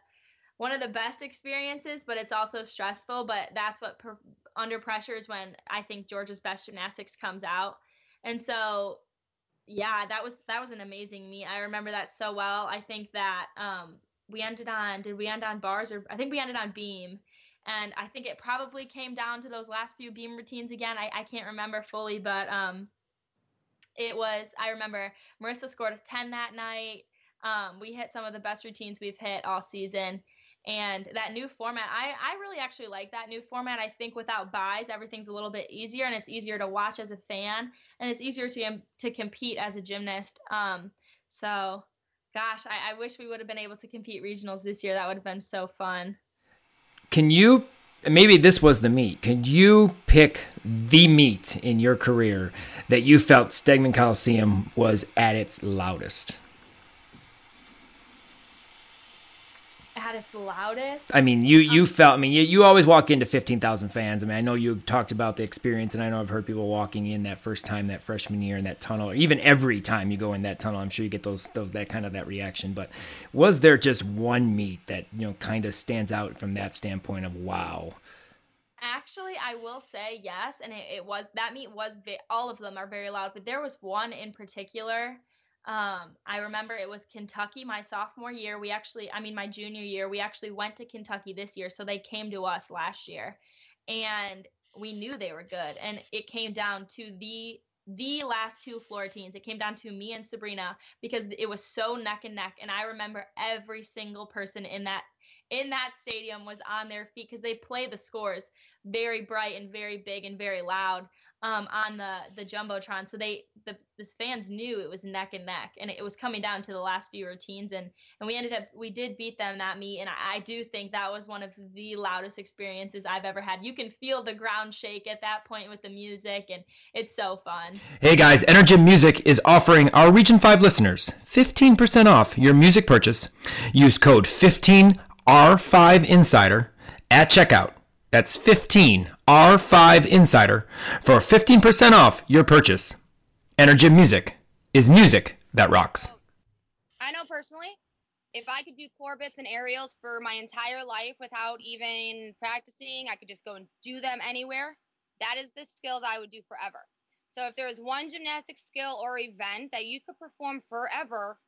Speaker 2: one of the best experiences, but it's also stressful. But that's what per, under pressure is when I think Georgia's best gymnastics comes out. And so, yeah, that was that was an amazing meet. I remember that so well. I think that um, we ended on did we end on bars or I think we ended on beam. And I think it probably came down to those last few beam routines again. I, I can't remember fully, but um, it was I remember Marissa scored a 10 that night. Um, we hit some of the best routines we've hit all season. And that new format, I, I really actually like that new format. I think without byes, everything's a little bit easier and it's easier to watch as a fan and it's easier to to compete as a gymnast. Um, so gosh, I, I wish we would have been able to compete regionals this year. That would have been so fun.
Speaker 1: Can you maybe this was the meet. Could you pick the meet in your career that you felt Stegeman Coliseum was at its loudest?
Speaker 2: At its loudest.
Speaker 1: I mean, you you um, felt. I mean, you, you always walk into fifteen thousand fans. I mean, I know you talked about the experience, and I know I've heard people walking in that first time that freshman year in that tunnel, or even every time you go in that tunnel. I'm sure you get those those that kind of that reaction. But was there just one meet that you know kind of stands out from that standpoint of wow?
Speaker 2: Actually, I will say yes, and it, it was that meet was all of them are very loud, but there was one in particular um, I remember it was Kentucky my sophomore year. We actually, I mean, my junior year, we actually went to Kentucky this year. So they came to us last year and we knew they were good. And it came down to the the last two floor teams. It came down to me and Sabrina because it was so neck and neck. And I remember every single person in that in that stadium was on their feet because they play the scores very bright and very big and very loud um, on the the jumbotron. So they the, the fans knew it was neck and neck, and it was coming down to the last few routines, and and we ended up we did beat them that meet, and I, I do think that was one of the loudest experiences I've ever had. You can feel the ground shake at that point with the music, and it's so fun.
Speaker 1: Hey guys, Energym Music is offering our Region Five listeners 15% off your music purchase. Use code 15R5 Insider at checkout that's 15 R5 Insider for 15% off your purchase. Energym Music is music that rocks.
Speaker 4: I know personally, if I could do core bits and aerials for my entire life without even practicing, I could just go and do them anywhere. That is the skills I would do forever. So if there was one gymnastic skill or event that you could perform forever,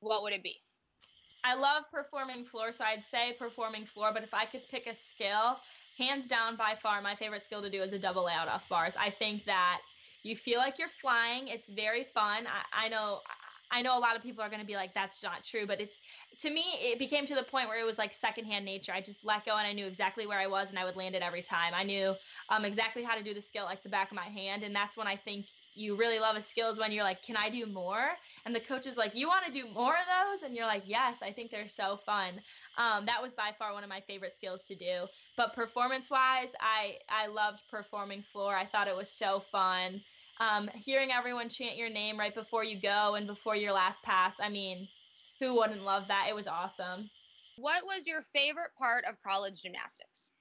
Speaker 4: what would it be?
Speaker 2: I love performing floor, so I'd say performing floor, but if I could pick a skill, hands down by far my favorite skill to do is a double layout off bars. I think that you feel like you're flying. It's very fun. I, I know I know a lot of people are going to be like, that's not true, but it's to me, it became to the point where it was like secondhand nature. I just let go and I knew exactly where I was and I would land it every time. I knew um, exactly how to do the skill like the back of my hand. And that's when I think you really love a skill is when you're like, can I do more? And the coach is like, you want to do more of those? And you're like, yes, I think they're so fun. Um, that was by far one of my favorite skills to do. But performance wise, I, I loved performing floor. I thought it was so fun. Um, hearing everyone chant your name right before you go and before your last pass, I mean, who wouldn't love that? It was awesome.
Speaker 4: What was your favorite part of college gymnastics?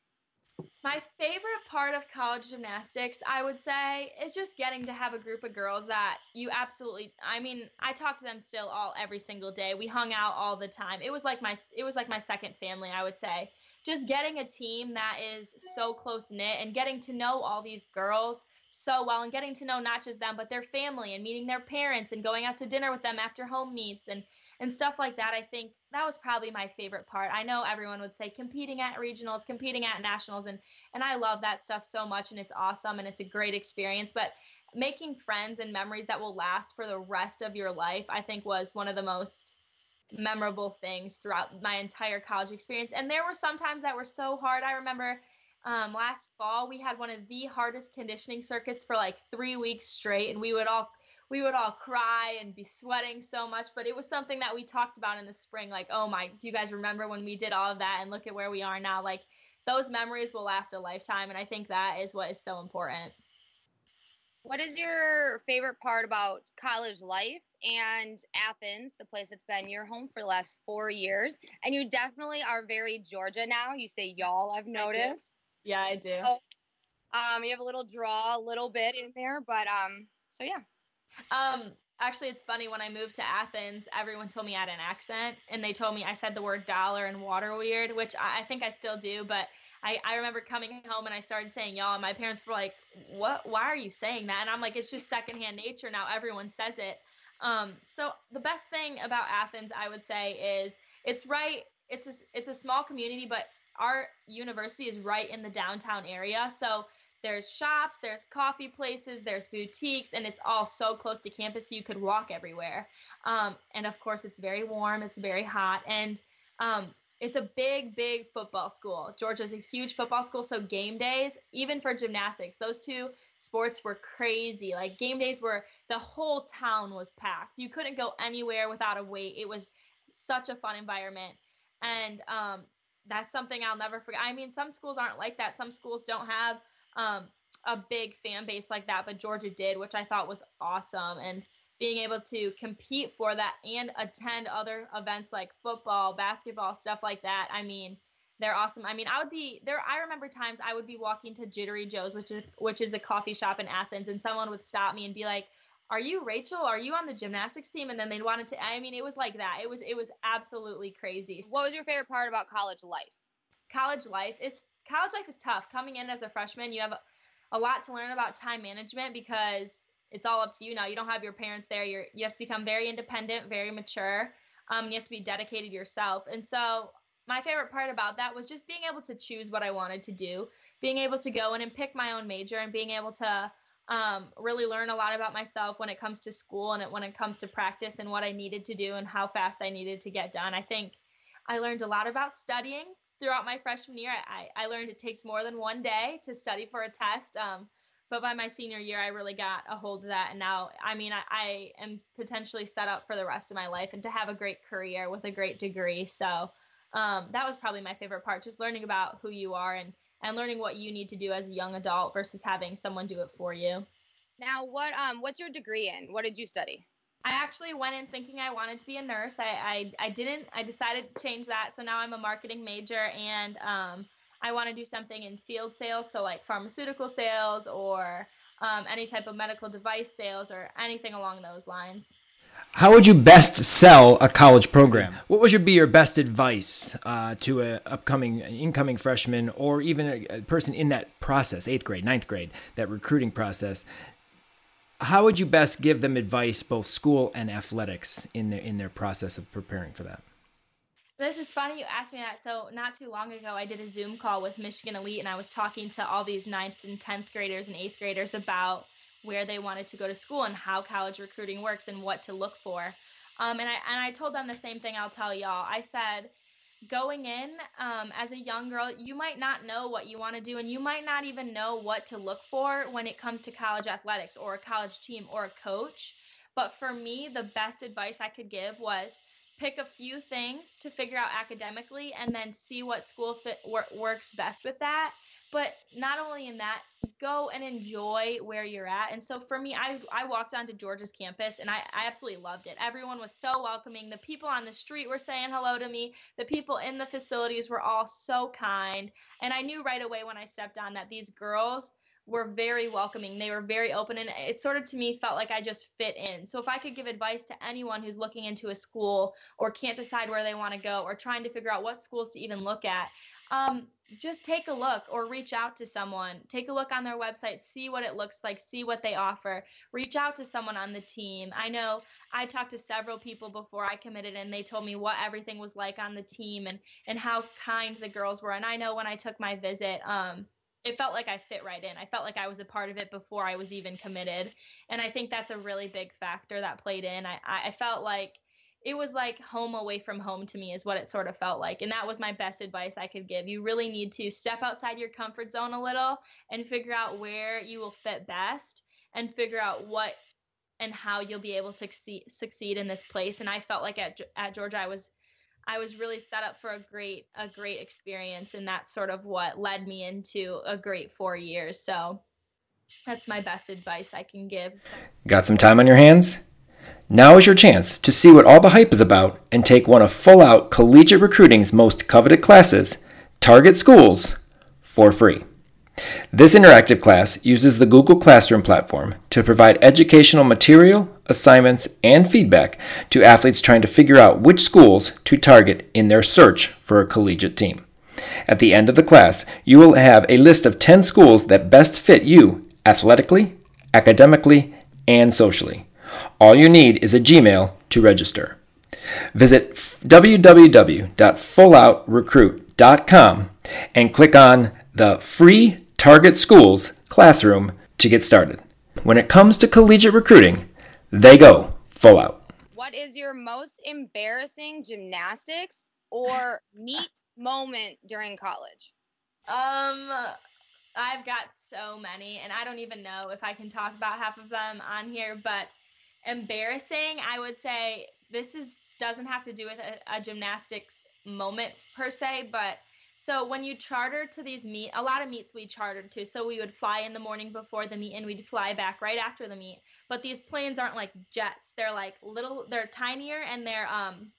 Speaker 2: My favorite part of college gymnastics, I would say, is just getting to have a group of girls that you absolutely I mean, I talk to them still all every single day. We hung out all the time. It was like my it was like my second family, I would say. Just getting a team that is so close knit and getting to know all these girls so well and getting to know not just them but their family and meeting their parents and going out to dinner with them after home meets and and stuff like that. I think that was probably my favorite part. I know everyone would say competing at regionals, competing at nationals, and and I love that stuff so much, and it's awesome and it's a great experience. But making friends and memories that will last for the rest of your life, I think, was one of the most memorable things throughout my entire college experience. And there were some times that were so hard. I remember um, last fall we had one of the hardest conditioning circuits for like three weeks straight, and we would all we would all cry and be sweating so much. But it was something that we talked about in the spring. Like, oh my, do you guys remember when we did all of that? And look at where we are now. Like those memories will last a lifetime, and I think that is what is so important.
Speaker 4: What is your favorite part about college life and Athens, the place that's been your home for the last four years? And you definitely are very Georgia now. You say y'all, I've noticed.
Speaker 2: I yeah, I do.
Speaker 4: So, um, you have a little draw, a little bit in there, but um, so yeah.
Speaker 2: Um, actually, it's funny when I moved to Athens, everyone told me I had an accent, and they told me I said the word dollar and water weird, which I, I think I still do, but I, I remember coming home and I started saying y'all, and my parents were like, "What? Why are you saying that?" And I'm like, "It's just secondhand nature now. Everyone says it." Um, so the best thing about Athens, I would say, is it's right. It's a, it's a small community, but our university is right in the downtown area. So there's shops, there's coffee places, there's boutiques, and it's all so close to campus you could walk everywhere. Um, and of course, it's very warm, it's very hot, and um, it's a big, big football school. Georgia's a huge football school, so game days, even for gymnastics, those two sports were crazy. Like game days were the whole town was packed. You couldn't go anywhere without a wait. It was such a fun environment, and um, that's something I'll never forget. I mean, some schools aren't like that. Some schools don't have um, a big fan base like that, but Georgia did, which I thought was awesome. And being able to compete for that and attend other events like football, basketball, stuff like that. I mean, they're awesome. I mean, I would be there. I remember times I would be walking to Jittery Joe's, which is which is a coffee shop in Athens, and someone would stop me and be like, "Are you Rachel? Are you on the gymnastics team?" And then they'd wanted to. I mean, it was like that. It was it was absolutely crazy.
Speaker 4: What was your favorite part about college life?
Speaker 2: College life is college life is tough. Coming in as a freshman, you have a, lot to learn about time management because it's all up to you now. You don't have your parents there. You're you have to become very independent, very mature. Um, you have to be dedicated yourself. And so my favorite part about that was just being able to choose what I wanted to do, being able to go in and pick my own major, and being able to um, really learn a lot about myself when it comes to school and when it comes to practice and what I needed to do and how fast I needed to get done. I think I learned a lot about studying throughout my freshman year. I, I learned it takes more than one day to study for a test. Um, but by my senior year, I really got a hold of that. And now, I mean, I, I, am potentially set up for the rest of my life and to have a great career with a great degree. So um, that was probably my favorite part, just learning about who you are and, and learning what you need to do as a young adult versus having someone do it for you.
Speaker 4: Now, what um, what's your degree in? What did you study?
Speaker 2: I actually went in thinking I wanted to be a nurse. I, I, I didn't. I decided to change that. So now I'm a marketing major and um, I want to do something in field sales, so like pharmaceutical sales or um, any type of medical device sales or anything along those lines.
Speaker 1: How would you best sell a college program? What would be your best advice uh, to an upcoming incoming freshman or even a, a person in that process, eighth grade, ninth grade, that recruiting process? How would you best give them advice, both school and athletics, in their in their process of preparing for that?
Speaker 2: This is funny you asked me that. So not too long ago, I did a Zoom call with Michigan Elite, and I was talking to all these ninth and tenth graders and eighth graders about where they wanted to go to school and how college recruiting works and what to look for. Um, and I and I told them the same thing. I'll tell y'all. I said, going in um, as a young girl, you might not know what you want to do, and you might not even know what to look for when it comes to college athletics or a college team or a coach. But for me, the best advice I could give was pick a few things to figure out academically and then see what school fit wor- works best with that but not only in that go and enjoy where you're at. And so for me i, I walked onto georgia's campus and I, I absolutely loved it. Everyone was so welcoming. The people on the street were saying hello to me. The people in the facilities were all so kind. And i knew right away when i stepped on that these girls were very welcoming. They were very open, and it sort of to me felt like I just fit in. So if I could give advice to anyone who's looking into a school or can't decide where they want to go or trying to figure out what schools to even look at, um, just take a look or reach out to someone. Take a look on their website, see what it looks like, see what they offer. Reach out to someone on the team. I know I talked to several people before I committed, and they told me what everything was like on the team and and how kind the girls were. And I know when I took my visit, um, it felt like I fit right in. I felt like I was a part of it before I was even committed. And I think that's a really big factor that played in. I, I felt like it was like home away from home to me is what it sort of felt like and that was my best advice i could give. You really need to step outside your comfort zone a little and figure out where you will fit best and figure out what and how you'll be able to succeed in this place and i felt like at, at georgia i was i was really set up for a great a great experience and that's sort of what led me into a great four years so that's my best advice i can give.
Speaker 1: Got some time on your hands now is your chance to see what all the hype is about and take one of Full Out Collegiate Recruiting's most coveted classes, Target Schools, for free. This interactive class uses the Google Classroom platform to provide educational material, assignments, and feedback to athletes trying to figure out which schools to target in their search for a collegiate team. At the end of the class, you will have a list of 10 schools that best fit you athletically, academically, and socially. All you need is a Gmail to register. Visit www.fulloutrecruit.com and click on the free Target Schools classroom to get started. When it comes to collegiate recruiting, they go full out.
Speaker 4: What is your most embarrassing gymnastics or meet moment during college?
Speaker 2: Um, I've got so many, and I don't even know if I can talk about half of them on here, but embarrassing, I would say this is doesn't have to do with a, a gymnastics moment per se, but so when you charter to these meet, a lot of meets we chartered to. So we would fly in the morning before the meet and we'd fly back right after the meet. But these planes aren't like jets. They're like little they're tinier and they're um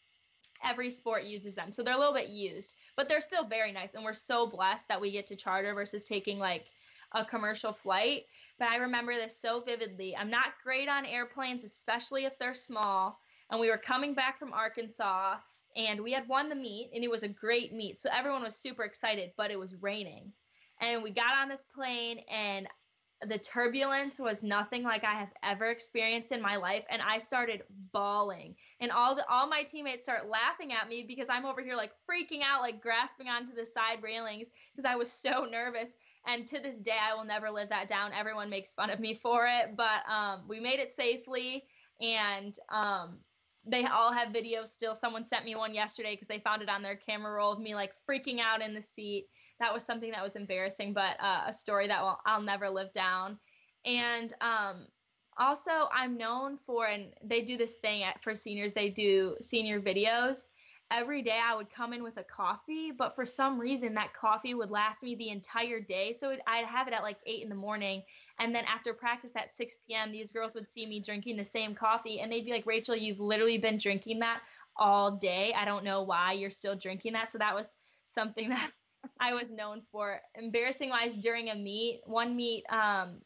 Speaker 2: every sport uses them. So they're a little bit used, but they're still very nice and we're so blessed that we get to charter versus taking like a commercial flight but I remember this so vividly. I'm not great on airplanes, especially if they're small. And we were coming back from Arkansas and we had won the meet and it was a great meet. So everyone was super excited, but it was raining. And we got on this plane and the turbulence was nothing like I have ever experienced in my life and I started bawling and all the all my teammates start laughing at me because I'm over here like freaking out like grasping onto the side railings because I was so nervous and to this day I will never live that down. Everyone makes fun of me for it but um, we made it safely. And um, they all have videos still. Someone sent me one yesterday because they found it on their camera roll of me like freaking out in the seat. That was something that was embarrassing, but uh, a story that will, I'll never live down. And um, also, I'm known for, and they do this thing at, for seniors, they do senior videos. Every day I would come in with a coffee, but for some reason that coffee would last me the entire day. So I'd have it at like 8 in the morning. And then after practice at 6 p.m., these girls would see me drinking the same coffee and they'd be like, Rachel, you've literally been drinking that all day. I don't know why you're still drinking that. So that was something *laughs* that I was known for. Embarrassing wise, during a meet, one meet, um,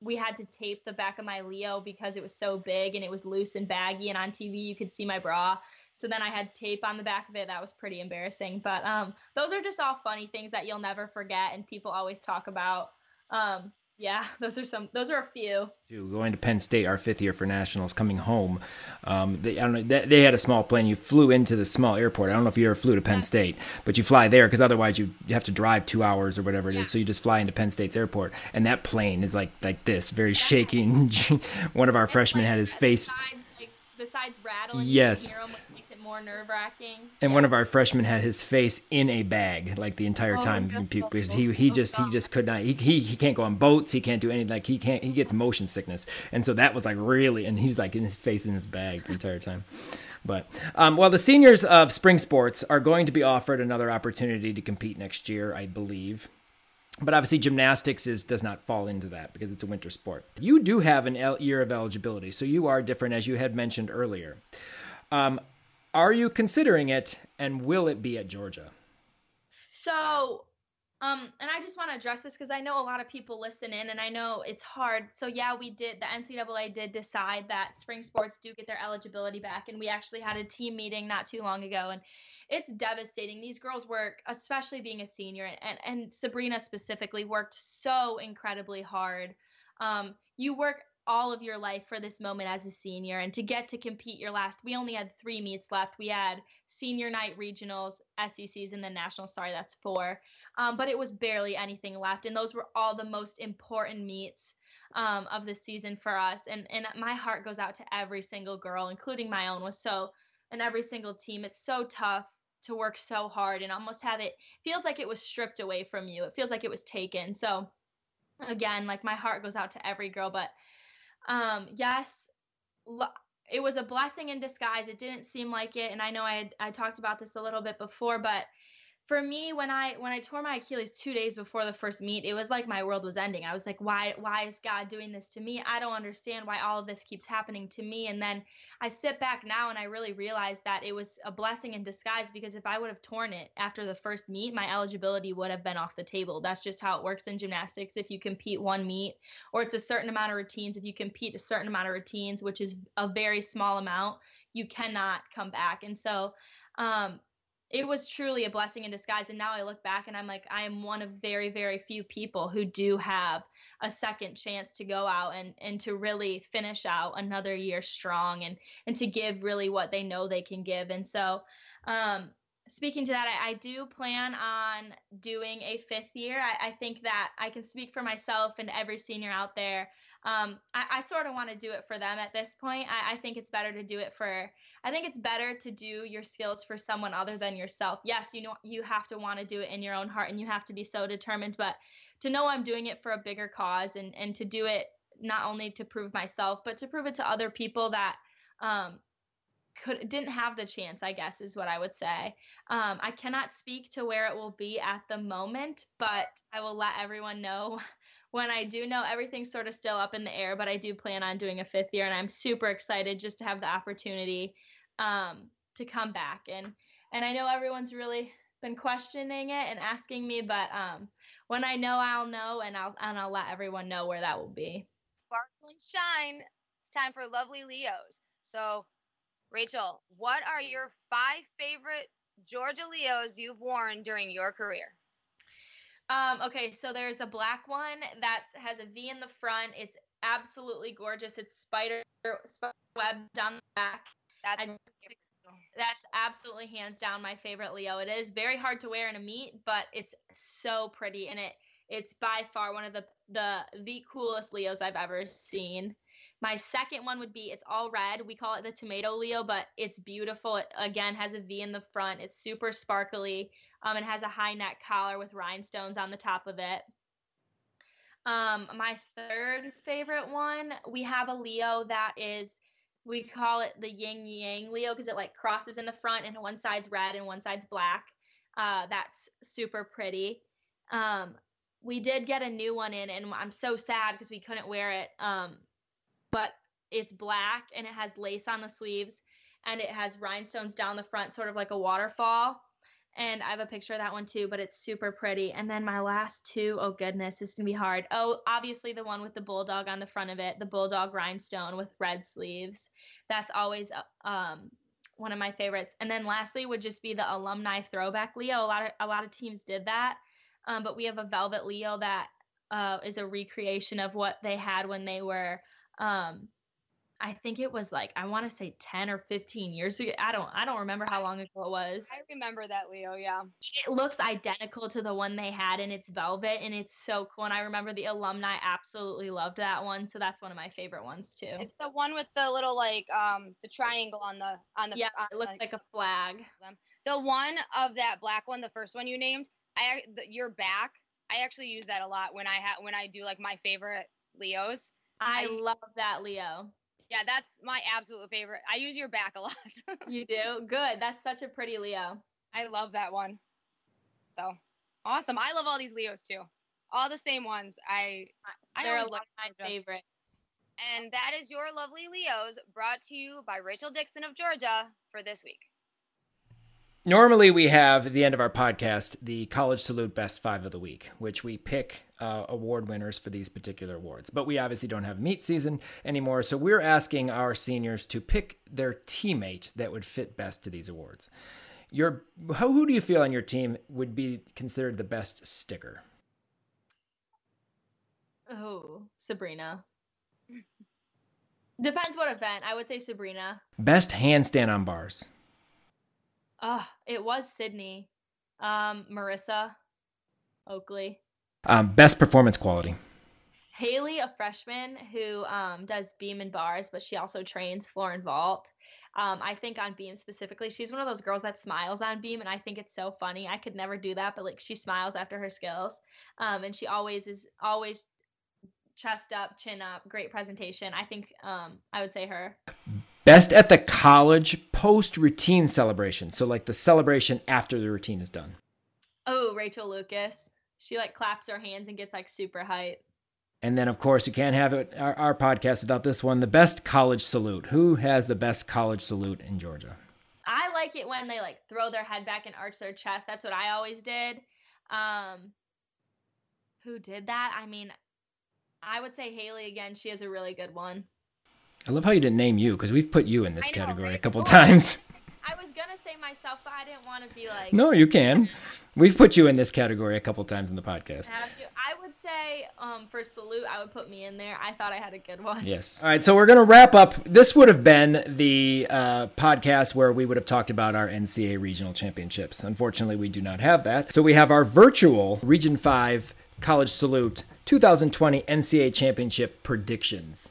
Speaker 2: we had to tape the back of my Leo because it was so big and it was loose and baggy, and on TV you could see my bra. So then I had tape on the back of it. That was pretty embarrassing. But um, those are just all funny things that you'll never forget, and people always talk about. Um, yeah, *laughs* those are some. Those are a few.
Speaker 1: Going to Penn State, our fifth year for nationals, coming home. Um, they, I don't know. They, they, had a small plane. You flew into the small airport. I don't know if you ever flew to Penn yeah. State, but you fly there because otherwise you, you have to drive two hours or whatever it yeah. is. So you just fly into Penn State's airport, and that plane is like like this, very yeah. shaking. *laughs* One of our freshmen had his face.
Speaker 2: Besides, like, besides rattling,
Speaker 1: yes
Speaker 2: more nerve wracking.
Speaker 1: And yeah. one of our freshmen had his face in a bag like the entire oh, time because he he just he just could not he, he he can't go on boats he can't do anything like he can't he gets motion sickness and so that was like really and he was like in his face in his bag the entire time. But um, well, the seniors of spring sports are going to be offered another opportunity to compete next year, I believe but obviously gymnastics is does not fall into that because it's a winter sport you do have an year of eligibility so you are different as you had mentioned earlier um, are you considering it, and will it be at Georgia?
Speaker 2: So, um, and I just want to address this because I know a lot of people listen in, and I know it's hard. So, yeah, we did. The NCAA did decide that spring sports do get their eligibility back, and we actually had a team meeting not too long ago, and it's devastating. These girls work, especially being a senior, and and Sabrina specifically worked so incredibly hard. Um, you work all of your life for this moment as a senior and to get to compete your last we only had three meets left we had senior night regionals SECs and then national sorry that's four um, but it was barely anything left and those were all the most important meets um, of the season for us and and my heart goes out to every single girl including my own was so and every single team. It's so tough to work so hard and almost have it feels like it was stripped away from you. It feels like it was taken. So again, like my heart goes out to every girl, but um yes, it was a blessing in disguise. It didn't seem like it and I know I had, I talked about this a little bit before, but for me when i when i tore my achilles two days before the first meet it was like my world was ending. I was like why why is god doing this to me? I don't understand why all of this keeps happening to me. And then i sit back now and i really realize that it was a blessing in disguise because if i would have torn it after the first meet my eligibility would have been off the table. That's just how it works in gymnastics. If you compete one meet or it's a certain amount of routines if you compete a certain amount of routines which is a very small amount you cannot come back. And so um, it was truly a blessing in disguise and now i look back and i'm like i am one of very very few people who do have a second chance to go out and and to really finish out another year strong and and to give really what they know they can give. And so um speaking to that I, I do plan on doing a fifth year. I, I think that i can speak for myself and every senior out there um, I, I, sort of want to do it for them at this point. I, I, think it's better to do it for. I think it's better to do your skills for someone other than yourself. Yes, you know you have to want to do it in your own heart, and you have to be so determined. But to know I'm doing it for a bigger cause, and and to do it not only to prove myself, but to prove it to other people that um, could didn't have the chance i guess is what i would say um, i cannot speak to where it will be at the moment but i will let everyone know when I do know everything's sort of still up in the air, but I do plan on doing a fifth year, and I'm super excited just to have the opportunity um, to come back. and And I know everyone's really been questioning it and asking me, but um, when I know, I'll know, and I'll and I'll let everyone know where that will be.
Speaker 4: Sparkle and shine. It's time for lovely Leos. So, Rachel, what are your five favorite Georgia Leos you've worn during your career?
Speaker 2: Um, okay, so there's a black one that has a V in the front. It's absolutely gorgeous. It's spider, spider web down the back. That's, I, that's absolutely hands down my favorite Leo. It is very hard to wear in a meet, but it's so pretty and it it's by far one of the the the coolest Leos I've ever seen. My second one would be it's all red. We call it the tomato Leo, but it's beautiful. It again has a V in the front. It's super sparkly. Um, it has a high neck collar with rhinestones on the top of it. Um, my third favorite one, we have a Leo that is, we call it the yin yang Leo because it like crosses in the front and one side's red and one side's black. Uh, that's super pretty. Um, we did get a new one in, and I'm so sad because we couldn't wear it. Um, but it's black and it has lace on the sleeves and it has rhinestones down the front, sort of like a waterfall. And I have a picture of that one too, but it's super pretty. And then my last two, oh goodness, it's gonna be hard. Oh, obviously the one with the bulldog on the front of it, the bulldog rhinestone with red sleeves. That's always uh, um, one of my favorites. And then lastly would just be the alumni throwback Leo. A lot of a lot of teams did that, um, but we have a velvet Leo that uh, is a recreation of what they had when they were um I think it was like I want to say 10 or 15 years ago. I don't I don't remember how long ago it was.
Speaker 4: I remember that Leo, yeah.
Speaker 2: It looks identical to the one they had and it's velvet and it's so cool and I remember the alumni absolutely loved that one, so that's one of my favorite ones too.
Speaker 4: It's the one with the little like um the triangle on the on the
Speaker 2: Yeah, it looks like, like a flag.
Speaker 4: The one of that black one, the first one you named, I the, your back, I actually use that a lot when I have when I do like my favorite Leos
Speaker 2: I, I love that, Leo.
Speaker 4: Yeah, that's my absolute favorite. I use your back a lot. *laughs*
Speaker 2: you do? Good. That's such a pretty Leo.
Speaker 4: I love that one. So awesome. I love all these Leos too. All the same ones. I,
Speaker 2: I they're a lot of my favorites.
Speaker 4: And that is your lovely Leos brought to you by Rachel Dickson of Georgia for this week.
Speaker 1: Normally, we have at the end of our podcast the College Salute Best Five of the Week, which we pick uh, award winners for these particular awards. But we obviously don't have meet season anymore, so we're asking our seniors to pick their teammate that would fit best to these awards. Your who do you feel on your team would be considered the best sticker?
Speaker 2: Oh, Sabrina. Depends what event. I would say Sabrina.
Speaker 1: Best handstand on bars.
Speaker 2: Uh, it was Sydney. Um, Marissa Oakley.
Speaker 1: Um, best performance quality.
Speaker 2: Haley, a freshman who um, does beam and bars, but she also trains floor and vault. Um, I think on beam specifically, she's one of those girls that smiles on beam, and I think it's so funny. I could never do that, but like she smiles after her skills, um, and she always is always chest up, chin up, great presentation. I think um, I would say her.
Speaker 1: Best at the college post routine celebration, so like the celebration after the routine is done.
Speaker 2: Oh, Rachel Lucas. She like claps her hands and gets like super hype.
Speaker 1: And then, of course, you can't have it our, our, podcast without this one. The best college salute. Who has the best college salute in Georgia?
Speaker 2: I like it when they like throw their head back and arch their chest. That's what I always did. Um, who did that? I mean, I would say Haley again. She has a really good one.
Speaker 1: I love how you didn't name you because we've put you in this know, category right? a couple times. *laughs*
Speaker 2: I was gonna say myself, but I didn't want to be like.
Speaker 1: No, you can. We've put you in this category a couple times in the podcast.
Speaker 2: I would say um, for salute, I would put me in there. I thought I had a good one.
Speaker 1: Yes. All right, so we're gonna wrap up. This would have been the uh, podcast where we would have talked about our NCAA regional championships. Unfortunately, we do not have that. So we have our virtual Region Five College Salute 2020 NCAA Championship predictions.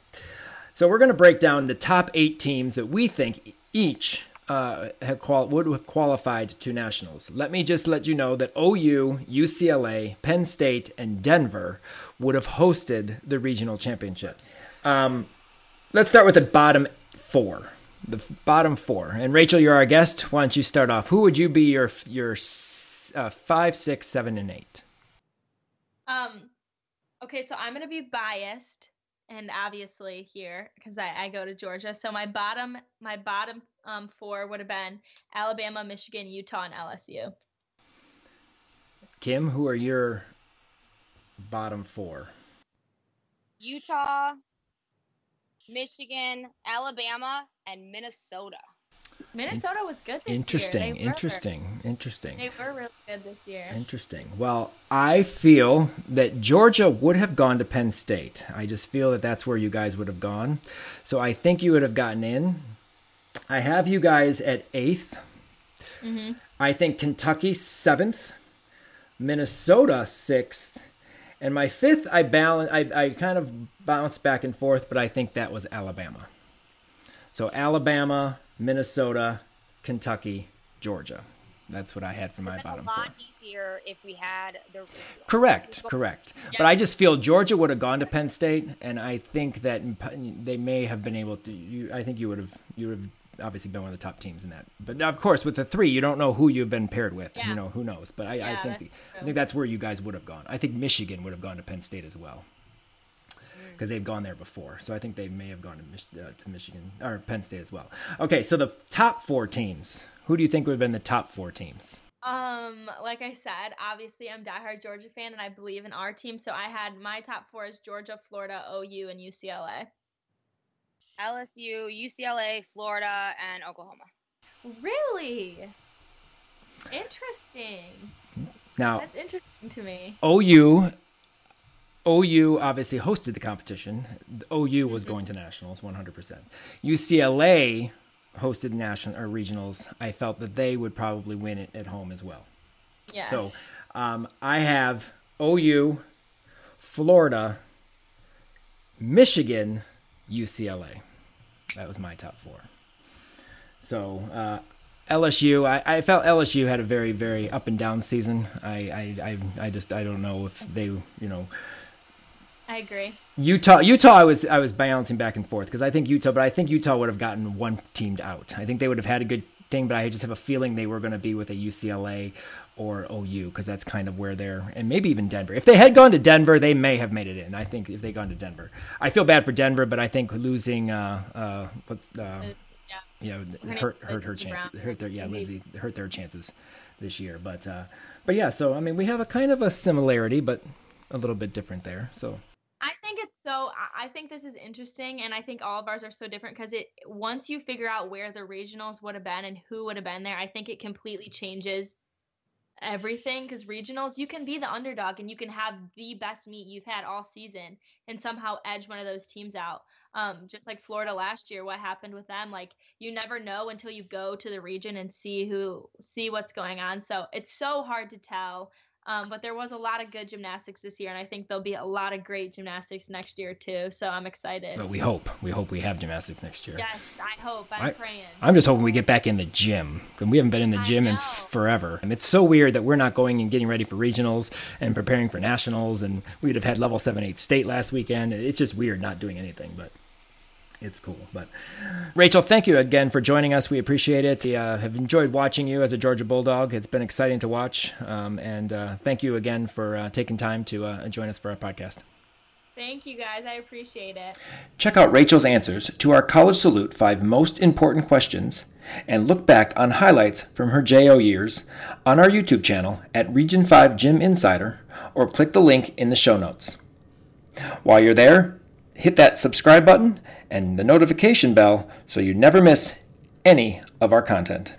Speaker 1: So we're going to break down the top eight teams that we think each uh, have would have qualified to nationals. Let me just let you know that OU, UCLA, Penn State, and Denver would have hosted the regional championships. Um, let's start with the bottom four. The bottom four. And Rachel, you're our guest. Why don't you start off? Who would you be your your uh, five, six, seven, and eight?
Speaker 2: Um. Okay, so I'm gonna be biased and obviously here because I, I go to Georgia. So my bottom my bottom um, four would have been Alabama, Michigan, Utah, and LSU.
Speaker 1: Kim, who are your bottom four?
Speaker 4: Utah, Michigan, Alabama, and Minnesota.
Speaker 2: Minnesota was good this
Speaker 1: interesting, year. Interesting, interesting, interesting.
Speaker 2: They were really good this year.
Speaker 1: Interesting. Well, I feel that Georgia would have gone to Penn State. I just feel that that's where you guys would have gone. So I think you would have gotten in. I have you guys at 8th mm-hmm. I think Kentucky seventh, Minnesota sixth, and my fifth I balance. I, I kind of bounced back and forth, but I think that was Alabama. So Alabama, Minnesota, Kentucky, Georgia. That's what I had for my bottom
Speaker 4: four. A
Speaker 1: lot
Speaker 4: four. easier if we had the.
Speaker 1: Correct, correct. But I just feel Georgia would have gone to Penn State, and I think that they may have been able to. You, I think you would have. You would have obviously been one of the top teams in that. But of course, with the three, you don't know who you've been paired with. Yeah. You know who knows. But I, yeah, I think the, I think that's where you guys would have gone. I think Michigan would have gone to Penn State as well because they've gone there before. So I think they may have gone to, Mich- uh, to Michigan or Penn State as well. Okay, so the top four teams. Who do you think would have been the top four teams?
Speaker 2: Um, like I said, obviously I'm diehard Georgia fan and I believe in our team. So I had my top four is Georgia, Florida, OU, and UCLA.
Speaker 4: LSU, UCLA, Florida, and Oklahoma.
Speaker 2: Really? Interesting.
Speaker 1: Now
Speaker 2: that's interesting to me.
Speaker 1: OU OU obviously hosted the competition. OU was mm-hmm. going to nationals 100%. UCLA hosted national or regionals. I felt that they would probably win it at home as well.
Speaker 2: Yeah.
Speaker 1: So um, I have OU, Florida, Michigan, UCLA. That was my top four. So uh, LSU, I, I, felt LSU had a very, very up and down season. I, I, I, I just, I don't know if they, you know,
Speaker 2: I agree.
Speaker 1: Utah, Utah, I was I was balancing back and forth because I think Utah, but I think Utah would have gotten one teamed out. I think they would have had a good thing, but I just have a feeling they were going to be with a UCLA or OU because that's kind of where they're, and maybe even Denver. If they had gone to Denver, they may have made it in. I think if they gone to Denver, I feel bad for Denver, but I think losing uh uh uh, uh yeah, yeah hurt hurt her chances, hurt their yeah Lynnzee hurt their chances this year. But uh, but yeah, so I mean we have a kind of a similarity, but a little bit different there. So
Speaker 2: I think it's so I think this is interesting and I think all of ours are so different because it once you figure out where the regionals would have been and who would have been there, I think it completely changes everything because regionals you can be the underdog and you can have the best meet you've had all season and somehow edge one of those teams out. Um, just like florida last year what happened with them like you never know until you go to the region and see who see what's going on. So it's so hard to tell Um, but there was a lot of good gymnastics this year, and I think there'll be a lot of great gymnastics next year too. So I'm excited.
Speaker 1: But we hope, we hope we have gymnastics next year.
Speaker 2: Yes, I hope. I'm
Speaker 1: I-
Speaker 2: praying.
Speaker 1: I'm just hoping we get back in the gym. 'cause We haven't been in the gym in forever. And it's so weird that we're not going and getting ready for regionals and preparing for nationals. And we'd have had level 7 8 state last weekend. It's just weird not doing anything, but it's cool. But Rachel, thank you again for joining us. We appreciate it. We uh, have enjoyed watching you as a Georgia Bulldog. It's been exciting to watch. Um, and uh, thank you again for uh, taking time to uh, join us for our podcast.
Speaker 2: Thank you guys. I appreciate it.
Speaker 1: Check out Rachel's answers to our College Salute five most important questions and look back on highlights from her JO years on our YouTube channel at Region 5 Gym Insider or click the link in the show notes. While you're there, hit that subscribe button and the notification bell so you never miss any of our content.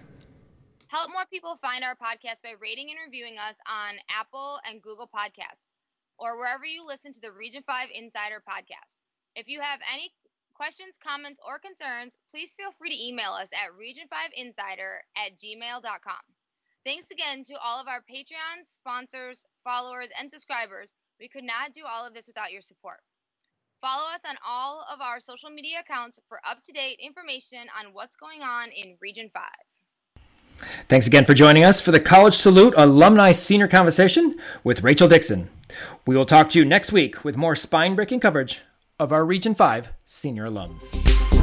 Speaker 4: Help more people find our podcast by rating and reviewing us on Apple and Google Podcasts or wherever you listen to the Region 5 Insider podcast. If you have any questions, comments, or concerns, please feel free to email us at region5insider at gmail.com. Thanks again to all of our Patreon sponsors, followers, and subscribers. We could not do all of this without your support. Follow us on all of our social media accounts for up to date information on what's going on in Region 5.
Speaker 1: Thanks again for joining us for the College Salute Alumni Senior Conversation with Rachel Dickson. We will talk to you next week with more spine breaking coverage of our Region 5 senior alums.